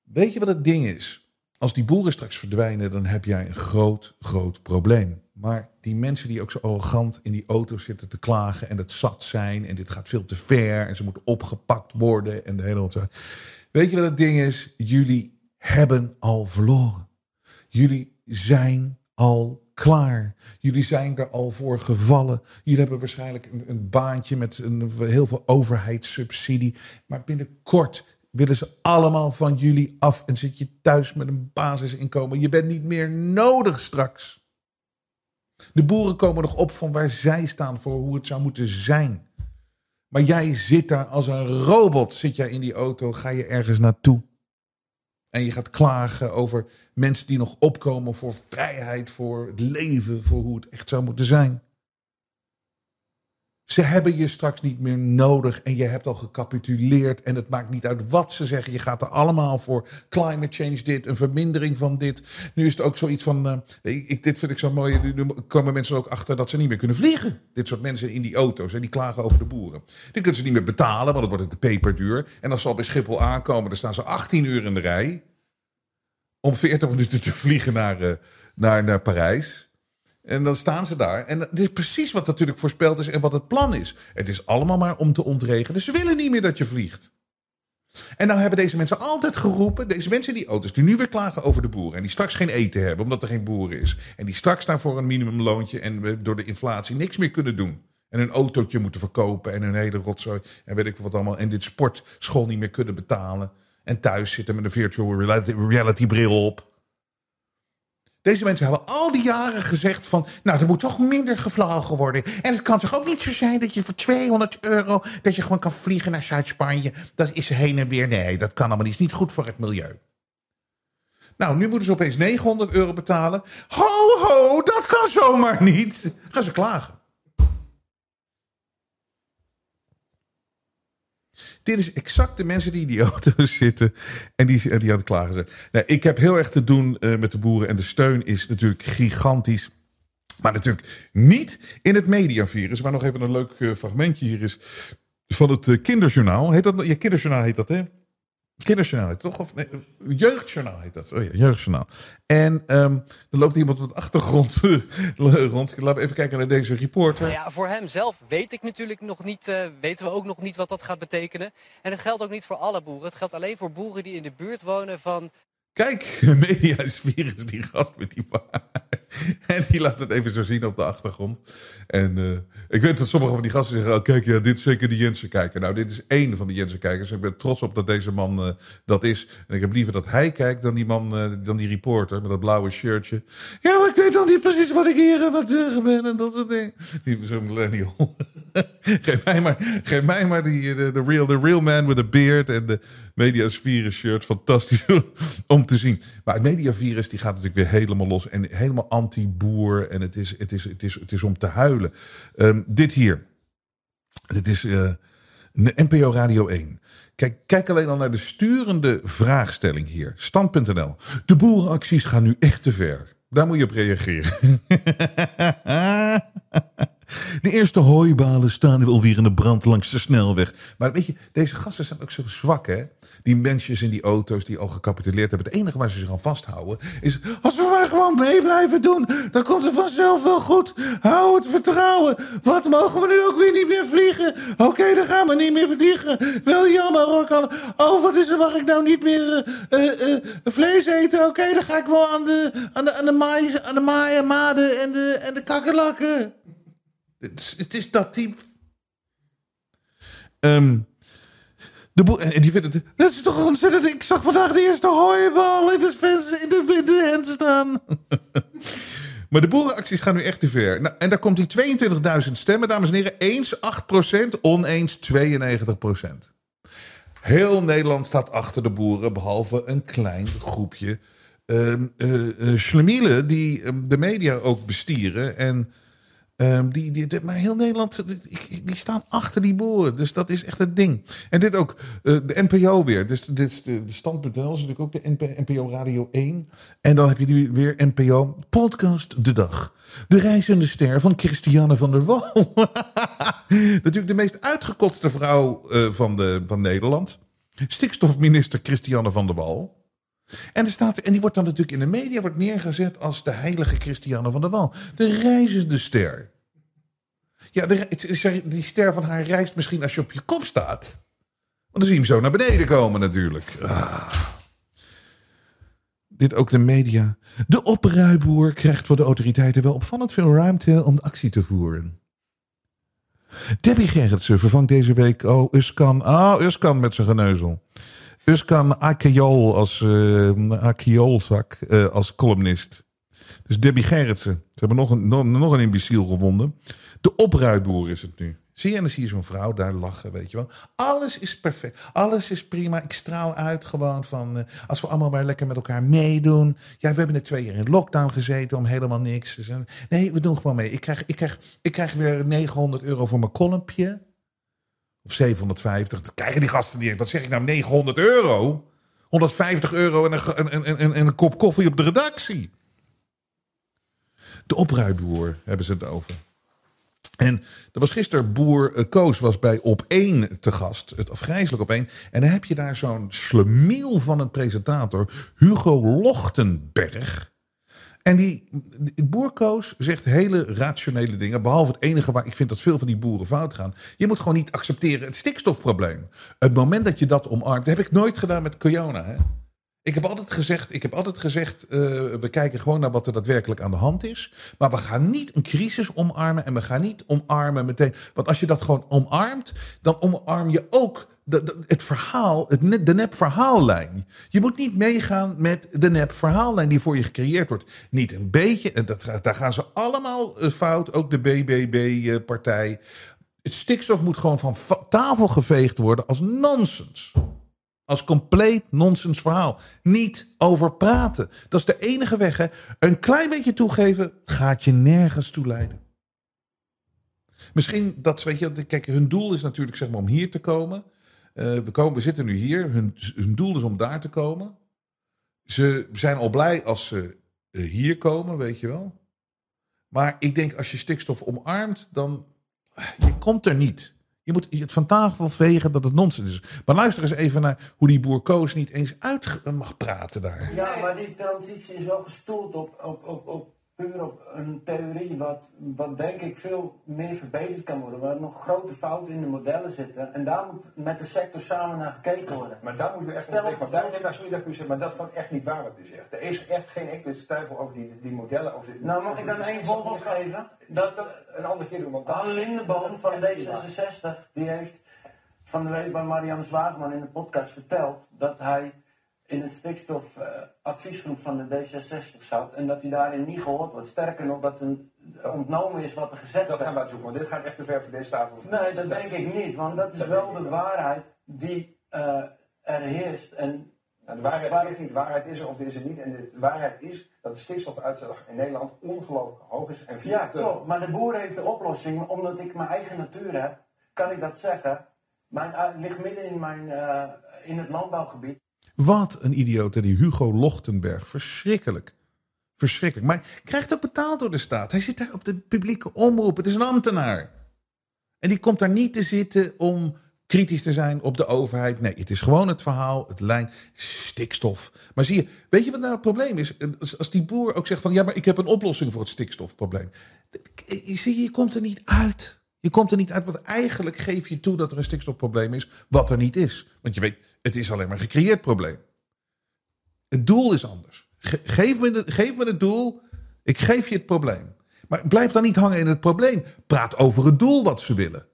Weet je wat het ding is? Als die boeren straks verdwijnen, dan heb jij een groot, groot probleem. Maar die mensen die ook zo arrogant in die auto's zitten te klagen en het zat zijn en dit gaat veel te ver en ze moeten opgepakt worden en de hele Weet je wat het ding is? Jullie hebben al verloren. Jullie zijn al klaar. Jullie zijn er al voor gevallen. Jullie hebben waarschijnlijk een, een baantje met een, heel veel overheidssubsidie. Maar binnenkort willen ze allemaal van jullie af en zit je thuis met een basisinkomen. Je bent niet meer nodig straks. De boeren komen nog op van waar zij staan voor hoe het zou moeten zijn. Maar jij zit daar als een robot, zit jij in die auto, ga je ergens naartoe. En je gaat klagen over mensen die nog opkomen voor vrijheid, voor het leven, voor hoe het echt zou moeten zijn. Ze hebben je straks niet meer nodig en je hebt al gecapituleerd. En het maakt niet uit wat ze zeggen. Je gaat er allemaal voor. Climate change dit, een vermindering van dit. Nu is het ook zoiets van, uh, ik, dit vind ik zo mooi. Nu komen mensen ook achter dat ze niet meer kunnen vliegen. Dit soort mensen in die auto's en die klagen over de boeren. Die kunnen ze niet meer betalen, want het wordt peperduur. En als ze al bij Schiphol aankomen, dan staan ze 18 uur in de rij. Om 40 minuten te vliegen naar, uh, naar, naar Parijs. En dan staan ze daar. En dit is precies wat natuurlijk voorspeld is en wat het plan is. Het is allemaal maar om te ontregelen. Ze willen niet meer dat je vliegt. En nou hebben deze mensen altijd geroepen, deze mensen in die auto's, die nu weer klagen over de boeren. En die straks geen eten hebben, omdat er geen boeren is. En die straks daarvoor een minimumloontje en door de inflatie niks meer kunnen doen. En een autootje moeten verkopen en een hele rotzooi en weet ik wat allemaal. En dit sportschool niet meer kunnen betalen. En thuis zitten met een virtual reality bril op. Deze mensen hebben al die jaren gezegd van... nou, er moet toch minder gevlogen worden. En het kan toch ook niet zo zijn dat je voor 200 euro... dat je gewoon kan vliegen naar Zuid-Spanje. Dat is heen en weer. Nee, dat kan allemaal niet. is niet goed voor het milieu. Nou, nu moeten ze opeens 900 euro betalen. Ho, ho, dat kan zomaar niet. Gaan ze klagen. Dit is exact de mensen die in die <laughs> auto's zitten en die, die aan klagen. Nou, ik heb heel erg te doen uh, met de boeren en de steun is natuurlijk gigantisch. Maar natuurlijk niet in het mediavirus, waar nog even een leuk uh, fragmentje hier is van het uh, kinderjournaal. Heet dat? Ja, kinderjournaal heet dat, hè? Kinderjournaal, toch? Of nee, jeugdjournaal heet dat. Oh ja, jeugdjournaal. En um, er loopt iemand op de achtergrond <laughs> rond. Laten we even kijken naar deze reporter. Nou ja, voor hem zelf weet ik natuurlijk nog niet, uh, weten we ook nog niet wat dat gaat betekenen. En het geldt ook niet voor alle boeren. Het geldt alleen voor boeren die in de buurt wonen van Kijk, <laughs> media is virus, die gast met die baard. <laughs> En die laat het even zo zien op de achtergrond. En uh, ik weet dat sommige van die gasten zeggen... Oh, kijk, ja, dit is zeker de Jensen kijker. Nou, dit is één van de Jensen kijkers. Ik ben trots op dat deze man uh, dat is. En ik heb liever dat hij kijkt dan die man, uh, dan die reporter... met dat blauwe shirtje. Ja, maar ik weet dan niet precies wat ik hier aan het zeggen ben... en dat soort dingen. Die, zo'n millennial. <laughs> geef mij maar, geef mij maar die, de, real, the real man with a beard... en de media's virus shirt. Fantastisch <laughs> om te zien. Maar het mediavirus die gaat natuurlijk weer helemaal los. En helemaal anti-boer. En het is, het, is, het, is, het is om te huilen. Um, dit hier. Dit is uh, NPO Radio 1. Kijk, kijk alleen al naar de sturende vraagstelling hier. Stand.nl. De boerenacties gaan nu echt te ver. Daar moet je op reageren. <laughs> De eerste hooibalen staan alweer in de brand langs de snelweg. Maar weet je, deze gasten zijn ook zo zwak, hè? Die mensen in die auto's die al gecapituleerd hebben. Het enige waar ze zich aan vasthouden is... als we maar gewoon mee blijven doen, dan komt het vanzelf wel goed. Hou het vertrouwen. Wat mogen we nu ook weer niet meer vliegen? Oké, dan gaan we niet meer vliegen. Wel jammer hoor. Oh, wat is er? Mag ik nou niet meer uh, uh, vlees eten? Oké, dan ga ik wel aan de, aan de, aan de, maai, aan de maaien, maden en de, en de kakkerlakken. Het is, dat type. Um, de boer, en die vindt het. Dat is toch ontzettend. Ik zag vandaag de eerste hooibal in de, in de, in de hand staan. <laughs> Maar de boerenacties gaan nu echt te ver. Nou, en daar komt die 22.000 stemmen, dames en heren. Eens 8%, oneens 92%. Heel Nederland staat achter de boeren, behalve een klein groepje uh, die ehm, de media ook bestieren. En Ehm, die, die, maar heel Nederland, die, staan achter die boeren. Dus dat is echt het ding. En dit ook, uh, de NPO weer. Dus dit is de, de is natuurlijk ook de NPO Radio 1. En dan heb je nu weer NPO Podcast de Dag. De reizende ster van Christiane van der Wal. <laughs> natuurlijk de meest uitgekotste vrouw uh, van, de, van Nederland. Stikstofminister Christiane van der Wal. En, er staat, en die wordt dan natuurlijk in de media wordt neergezet als de heilige Christiane van der Wal. De reizende ster. Ja, de, die ster van haar reist misschien als je op je kop staat. Want dan zie je hem zo naar beneden komen natuurlijk. Ah. Dit ook de media. De opruiboer krijgt voor de autoriteiten wel opvallend veel ruimte om actie te voeren. Debbie Gerritsen vervangt deze week oh, Uskan. Oh, Uskan met zijn geneuzel. Uskan Akiol als, uh, als columnist. Dus Debbie Gerritsen. Ze hebben nog een, nog, een imbeciel gevonden. De opruiboer is het nu. Zie je, en dan zie je zo'n vrouw daar lachen, weet je wel. Alles is perfect. Alles is prima. Ik straal uit gewoon van... Uh, als we allemaal maar lekker met elkaar meedoen. Ja, we hebben er twee jaar in lockdown gezeten om helemaal niks. Dus, nee, we doen gewoon mee. Ik krijg, ik, krijg, ik krijg weer 900 euro voor mijn kolompje. Of 750. Dat krijgen die gasten niet. Wat zeg ik nou? 900 euro? 150 euro en een kop koffie op de redactie. De opruiboer hebben ze het over. En er was gisteren boer eh, Koos was bij Op 1 te gast. Het afgrijzelijk Op 1. En dan heb je daar zo'n slemiel van een presentator. Hugo Lochtenberg. En die, boerkoos zegt hele rationele dingen. Behalve het enige waar ik vind dat veel van die boeren fout gaan. Je moet gewoon niet accepteren het stikstofprobleem. Het moment dat je dat omarmt. Dat heb ik nooit gedaan met Kiona. Hè? Ik heb altijd gezegd, ik heb altijd gezegd uh, we kijken gewoon naar wat er daadwerkelijk aan de hand is. Maar we gaan niet een crisis omarmen en we gaan niet omarmen meteen. Want als je dat gewoon omarmt, dan omarm je ook het verhaal, het, de nep verhaallijn. Je moet niet meegaan met de nep verhaallijn die voor je gecreëerd wordt. Niet een beetje, dat, daar gaan ze allemaal eh, fout, ook de BBB-partij. Het stikstof moet gewoon van tafel geveegd worden als nonsens. Als compleet nonsens verhaal. Niet over praten. Dat is de enige weg. Hè? Een klein beetje toegeven gaat je nergens toe leiden. Misschien dat, weet je, kijk, hun doel is natuurlijk zeg maar om hier te komen. Uh, we, komen we zitten nu hier. Hun, hun doel is om daar te komen. Ze zijn al blij als ze uh, hier komen, weet je wel. Maar ik denk als je stikstof omarmt, dan. Je komt er niet. Je moet het van tafel vegen dat het nonsens is. Maar luister eens even naar hoe die boer Koos niet eens uit mag praten daar. Ja, maar die transitie is wel gestoeld op, op, op, op puur op een theorie wat, wat denk ik veel meer verbeterd kan worden. Waar nog grote fouten in de modellen zitten. En daar moet met de sector samen naar gekeken worden. Maar daar moet je echt naar kijken. daar, nee, maar sorry dat ik u zeg, maar dat is gewoon echt niet waar wat u zegt. Er is echt geen enkele twijfel over die, die modellen. Over die, nou, mag ik dan één voorbeeld geven? Dat er een andere keer doen. Han Lindeboom van D66, die heeft van de week bij Marianne Zwaagman in de podcast verteld dat hij in het stikstofadviesgroep uh, van de D66 zat en dat hij daarin niet gehoord wordt. Sterker nog, dat een ontnomen is wat er gezegd wordt. Dat gaan we uitzoeken, want dit gaat echt te ver voor deze tafel. Nee, dat denk ik niet, want dat is wel de waarheid die uh, er heerst. En nou, de waarheid is niet, de waarheid is er of is er niet. En de waarheid is dat de stikstofuitstoot in Nederland ongelooflijk hoog is. En ja, klopt. Maar de boer heeft de oplossing. Omdat ik mijn eigen natuur heb, kan ik dat zeggen. Mijn, uh, ligt midden in, mijn, in het landbouwgebied. Wat een idioot, die Hugo Lochtenberg. Verschrikkelijk. Verschrikkelijk. Maar hij krijgt ook betaald door de staat. Hij zit daar op de publieke omroep. Het is een ambtenaar. En die komt daar niet te zitten om kritisch te zijn op de overheid. Nee, het is gewoon het verhaal, het lijn, stikstof. Maar zie je, weet je wat nou het probleem is? Als die boer ook zegt van ja, maar ik heb een oplossing voor het stikstofprobleem. Zie je, je komt er niet uit. Je komt er niet uit, want eigenlijk geef je toe dat er een stikstofprobleem is, wat er niet is. Want je weet, het is alleen maar een gecreëerd probleem. Het doel is anders. geef, me geef me het doel, ik geef je het probleem. Maar blijf dan niet hangen in het probleem. Praat over het doel wat ze willen.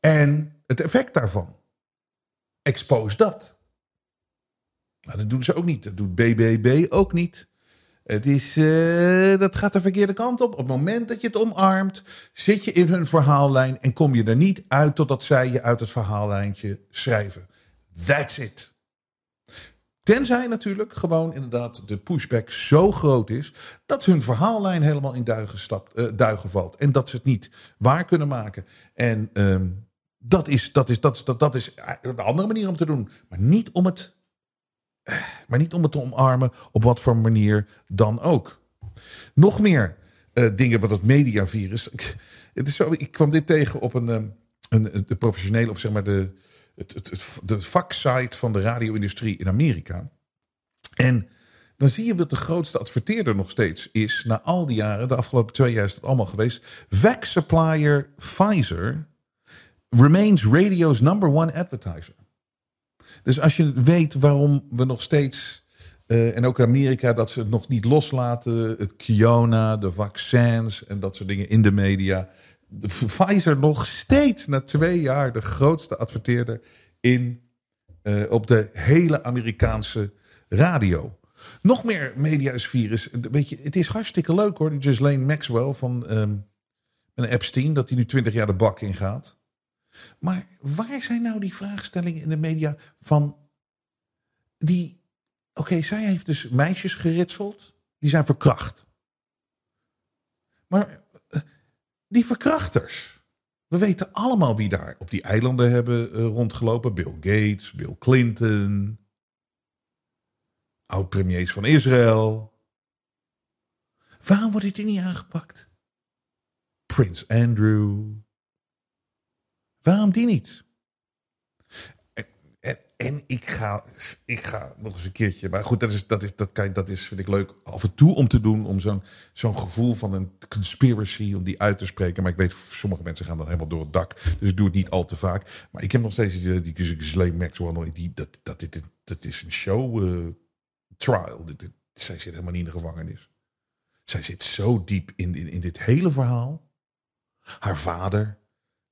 En het effect daarvan. Expose dat. Nou, dat doen ze ook niet. Dat doet BBB ook niet. Het is, eh, dat gaat de verkeerde kant op. Op het moment dat je het omarmt, zit je in hun verhaallijn en kom je er niet uit totdat zij je uit het verhaallijntje schrijven. That's it. Tenzij natuurlijk gewoon inderdaad de pushback zo groot is dat hun verhaallijn helemaal in duigen, stapt, eh, duigen valt. En dat ze het niet waar kunnen maken. En ehm, dat, is, dat, is, dat, dat, dat is de andere manier om te doen. Maar niet om het maar niet om het te omarmen op wat voor manier dan ook. Nog meer uh, dingen wat het mediavirus. Het is zo, ik kwam dit tegen op een, een, een, de professionele, of zeg maar de, het, het, de vaksite van de radio-industrie in Amerika. En dan zie je wat de grootste adverteerder nog steeds is. Na al die jaren, de afgelopen twee jaar is dat allemaal geweest. Vac supplier Pfizer remains radio's number one advertiser. Dus als je weet waarom we nog steeds, uh, en ook in Amerika, dat ze het nog niet loslaten, het Kiona, de vaccins en dat soort dingen in de media. De Pfizer nog steeds na twee jaar de grootste adverteerder in, uh, op de hele Amerikaanse radio. Nog meer media is virus. Weet je, het is hartstikke leuk hoor, die Ghislaine Maxwell van um, Epstein, dat hij nu twintig jaar de bak in gaat. Maar waar zijn nou die vraagstellingen in de media van die. Oké, zij heeft dus meisjes geritseld, die zijn verkracht. Maar eh, die verkrachters. We weten allemaal wie daar op die eilanden hebben eh, rondgelopen: Bill Gates, Bill Clinton, oud-premiers van Israël. Waarom wordt dit niet aangepakt? Prins Andrew. Waarom die niet? En, en, en, ik, ga, ik ga nog eens een keertje. Maar goed, dat is, dat is, dat kan, dat is vind ik leuk af en toe om te doen. Om zo'n zo'n gevoel van een conspiracy, om die uit te spreken. Maar ik weet, sommige mensen gaan dan helemaal door het dak. Dus ik doe het niet al te vaak. Maar ik heb nog steeds die, die, die Ghislaine Maxwell. Die, dat, dat, dit, dat is een show uh, trial. Dit, zij zit helemaal niet in de gevangenis. Zij zit zo diep in, in, in dit hele verhaal. Haar vader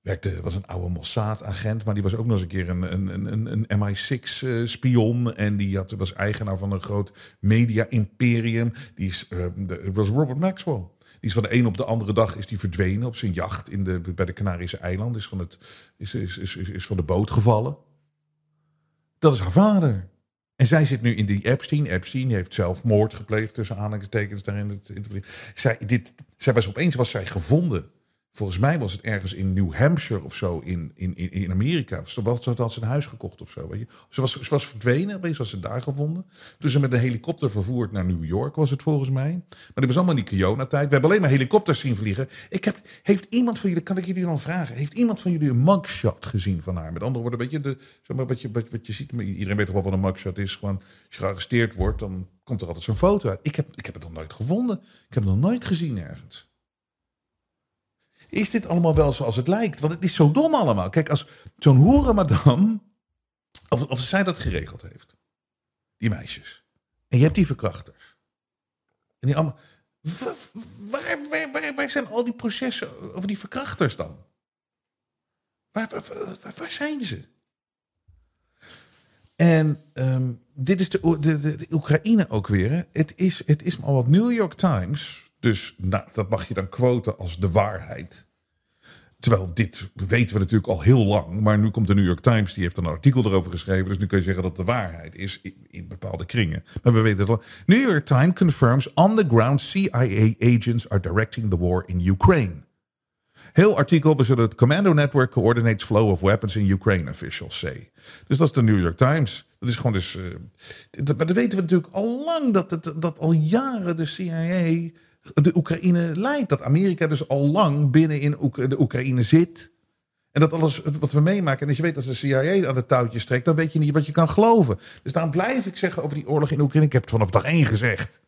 werkte, was een oude Mossad-agent, maar die was ook nog eens een keer een, een, een, een MI6-spion. En die had, was eigenaar van een groot media-imperium. Die is, de, was Robert Maxwell. Die is van de een op de andere dag is die verdwenen op zijn jacht in de, bij de Canarische eilanden. Is van, het, is, is, is, is van de boot gevallen. Dat is haar vader. En zij zit nu in die Epstein. Epstein heeft zelfmoord gepleegd tussen aanhalingstekens daarin. Zij, dit, zij was opeens was zij gevonden Volgens mij was het ergens in New Hampshire of zo in, in, in Amerika. Ze had ze een huis gekocht of zo. Weet je. Ze, was, ze was verdwenen, opeens was ze daar gevonden. Toen ze met een helikopter vervoerd naar New York was het volgens mij. Maar dit was allemaal in die Kiona-tijd. We hebben alleen maar helikopters zien vliegen. Ik heb, heeft iemand van jullie, kan ik jullie dan vragen, heeft iemand van jullie een mugshot gezien van haar? Met andere woorden, weet je, de, zeg wat, je, wat, wat je ziet, iedereen weet toch wel wat een mugshot is. Gewoon, als je gearresteerd wordt, dan komt er altijd zo'n foto uit. Ik heb, ik heb het nog nooit gevonden. Ik heb het nog nooit gezien ergens. Is dit allemaal wel zoals het lijkt? Want het is zo dom allemaal. Kijk, als zo'n hoerenmadam, of, of zij dat geregeld heeft, die meisjes. En je hebt die verkrachters. En die allemaal. Waar, waar, waar, waar zijn al die processen over die verkrachters dan? Waar, waar zijn ze? En um, dit is de, de, de, Oekraïne ook weer. Het, is, het is maar wat New York Times dus nou, dat mag je dan quoten als de waarheid. Terwijl dit weten we natuurlijk al heel lang. Maar nu komt de New York Times, die heeft een artikel erover geschreven. Dus nu kun je zeggen dat de waarheid is in, bepaalde kringen. Maar we weten het al. New York Times confirms on the ground CIA agents are directing the war in Ukraine. Heel artikel, we zullen het Commando Network coordinates flow of weapons in Ukraine, officials say. Dus dat is de New York Times. Dat is gewoon dus. Uh, dat, maar dat weten we natuurlijk al lang, dat, dat, dat al jaren de CIA de Oekraïne leidt. Dat Amerika dus al lang binnen in de Oekraïne zit. En dat alles wat we meemaken. En als je weet dat de CIA aan de touwtjes trekt, dan weet je niet wat je kan geloven. Dus daarom blijf ik zeggen over die oorlog in Oekraïne. Ik heb het vanaf dag één gezegd.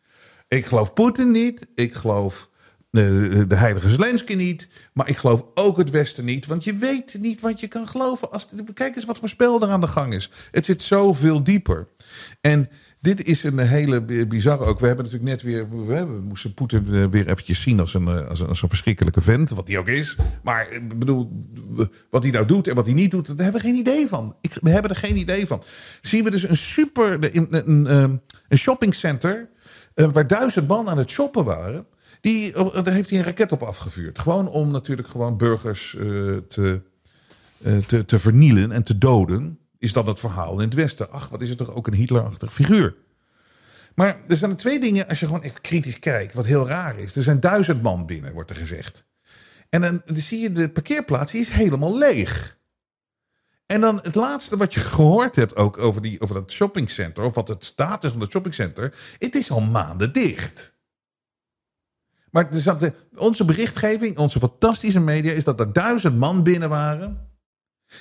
Ik geloof Poetin niet. Ik geloof de, de, heilige Zelensky niet. Maar ik geloof ook het Westen niet. Want je weet niet wat je kan geloven. Als, kijk eens wat voor spel er aan de gang is. Het zit zoveel dieper. En dit is een hele bizarre ook. We hebben natuurlijk net weer. We, moesten Poetin eh, weer eventjes zien als een, eh, als een, als een verschrikkelijke vent. Wat hij ook is. Maar ik bedoel, wat hij nou doet en wat hij niet doet, daar hebben we geen idee van. Ik, we hebben er geen idee van. Zien we dus een super. Een, een, een shoppingcenter. eh, waar duizend man aan het shoppen waren. Die, eh, daar heeft hij een raket op afgevuurd. Gewoon om natuurlijk gewoon burgers eh, te, eh, te, te vernielen en te doden. Is dan het verhaal in het Westen. Ach, wat is het toch ook een Hitlerachtig figuur. Maar er zijn twee dingen, als je gewoon even kritisch kijkt, wat heel raar is. Er zijn duizend man binnen, wordt er gezegd. En dan, zie je de parkeerplaats, die is helemaal leeg. En dan het laatste wat je gehoord hebt ook over, die, over dat shoppingcenter, of wat het status van het shoppingcenter, het is al maanden dicht. Maar onze berichtgeving, onze fantastische media, is dat er duizend man binnen waren.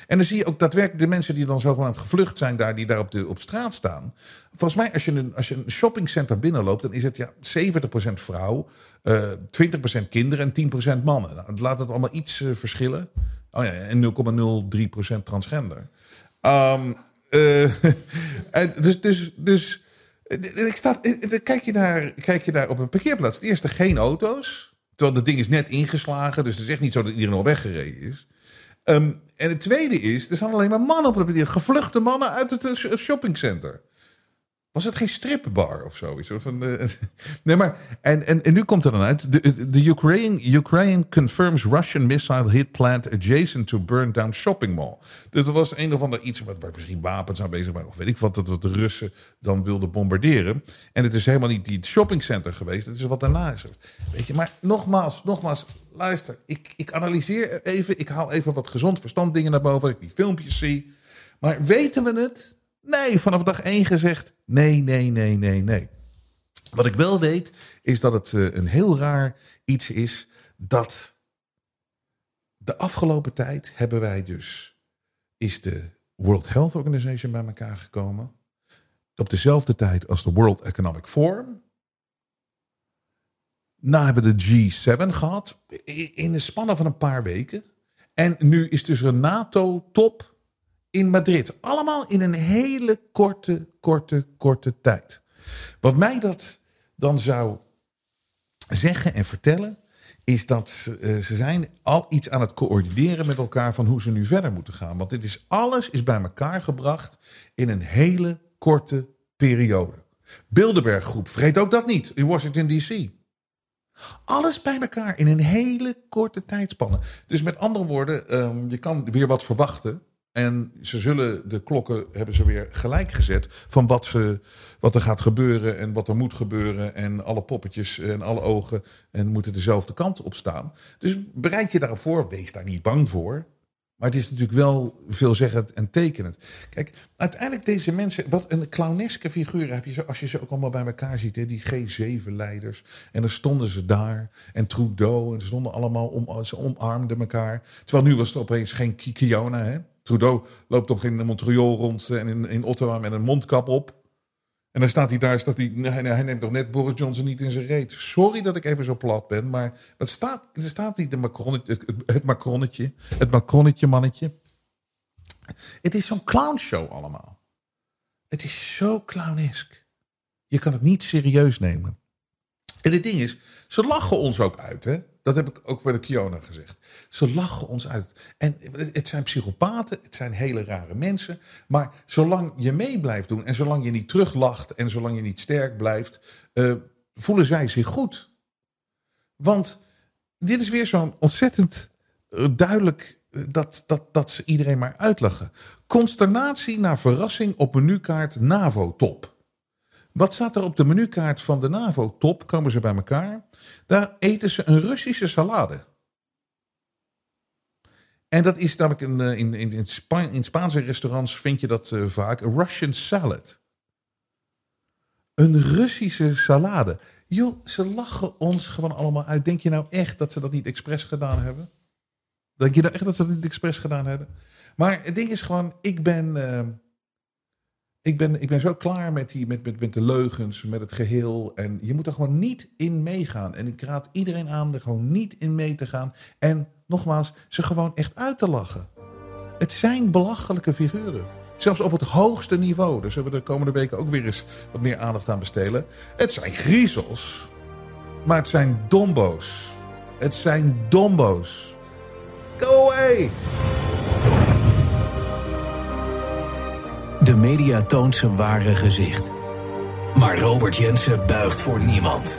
En dan zie je ook daadwerkelijk de mensen die dan zogenaamd gevlucht zijn, daar, die daar op, de, op straat staan. Volgens mij, als je een, als je een shoppingcenter binnenloopt, dan is het ja, 70% vrouw, eh 20% kinderen en 10% mannen. Nou, het laat het allemaal iets eh, verschillen. Oh ja, en 0,03% transgender. Eh, <laughs> en dus, dus, dus eh, ik sta, eh, kijk je, daar, kijk je daar op een parkeerplaats. Ten eerste geen auto's. Terwijl dat ding is net ingeslagen. Dus het is echt niet zo dat iedereen al weggereden is. Ehm, en het tweede is, er staan alleen maar mannen op het parkeer. Gevluchte mannen uit het eh, shoppingcenter. Was het geen strippenbar of zoiets? Of eh, <laughs> nee, maar. En, en, en nu komt er dan uit. De, Ukraine, Ukraine confirms Russian missile hit plant adjacent to burned down shopping mall. Dit was een of ander iets wat, waar misschien wapens aan bezig waren. Of weet ik wat, dat, dat de Russen dan wilden bombarderen. En het is helemaal niet die shoppingcenter geweest. Het is wat daarna is. Weet je, maar nogmaals, nogmaals. Luister, ik, ik analyseer even. Ik haal even wat gezond verstand dingen naar boven. Dat ik die filmpjes zie. Maar weten we het? Nee, vanaf dag één gezegd. Nee, nee, nee, nee, nee. Wat ik wel weet, is dat het eh, een heel raar iets is dat de afgelopen tijd hebben wij dus, is de World Health Organization bij elkaar gekomen. Op dezelfde tijd als de World Economic Forum. Na hebben we de G7 gehad, in de spannen van een paar weken. En nu is dus een NATO-top in Madrid. Allemaal in een hele korte, korte, korte tijd. Wat mij dat dan zou zeggen en vertellen, is dat ze, eh, ze zijn al iets aan het coördineren met elkaar van hoe ze nu verder moeten gaan. Want dit is alles is bij elkaar gebracht in een hele korte periode. Bilderberg groep, vergeet ook dat niet, in Washington DC. Alles bij elkaar in een hele korte tijdspanne. Dus met andere woorden, ehm, je kan weer wat verwachten. En ze zullen de klokken hebben ze weer gelijk gezet van wat, ze, wat er gaat gebeuren en wat er moet gebeuren. En alle poppetjes en alle ogen en moeten dezelfde kant op staan. Dus bereid je daarop voor. Wees daar niet bang voor. Maar het is natuurlijk wel veelzeggend en tekenend. Kijk, uiteindelijk deze mensen, wat een clowneske figuur heb je als je ze ook allemaal bij elkaar ziet, hè, die G7-leiders. En dan stonden ze daar, en Trudeau, en ze stonden allemaal om, ze omarmden elkaar. Terwijl nu was het opeens geen Ki- Kiona, hè. Trudeau loopt toch in Montreal rond en in, in Ottawa met een mondkap op. En dan staat hij daar, staat hij, hij, hij neemt toch net Boris Johnson niet in zijn reet. Sorry dat ik even zo plat ben, maar het staat, er staat niet de Macronnetje, het, het, Macronnetje, het Macronnetje mannetje. Het is zo'n clownshow allemaal. Het is zo clownesk. Je kan het niet serieus nemen. En het ding is, ze lachen ons ook uit, hè? Dat heb ik ook bij de Kiona gezegd. Ze lachen ons uit. En het zijn psychopaten, het zijn hele rare mensen. Maar zolang je mee blijft doen en zolang je niet teruglacht en zolang je niet sterk blijft, eh, voelen zij zich goed. Want dit is weer zo'n ontzettend eh, duidelijk eh, dat, dat, dat ze iedereen maar uitlachen. Consternatie naar verrassing op menukaart NAVO-top. Wat staat er op de menukaart van de NAVO-top? Komen ze bij elkaar? Daar eten ze een Russische salade. En dat is namelijk een, eh, in, in, in, Spa- in Spaanse restaurants vind je dat eh, vaak. Russian salad. Een Russische salade. Joh, ze lachen ons gewoon allemaal uit. Denk je nou echt dat ze dat niet expres gedaan hebben? Denk je nou echt dat ze dat niet expres gedaan hebben? Maar het ding is gewoon, ik ben, eh, ik ben, ik ben zo klaar met, die, met, met, met de leugens, met het geheel. En je moet er gewoon niet in meegaan. En ik raad iedereen aan er gewoon niet in mee te gaan. En nogmaals, ze gewoon echt uit te lachen. Het zijn belachelijke figuren. Zelfs op het hoogste niveau. Daar zullen we de komende weken ook weer eens wat meer aandacht aan besteden. Het zijn griezels. Maar het zijn dombo's. Het zijn dombo's. Go away! De media toont zijn ware gezicht. Maar Robert Jensen buigt voor niemand.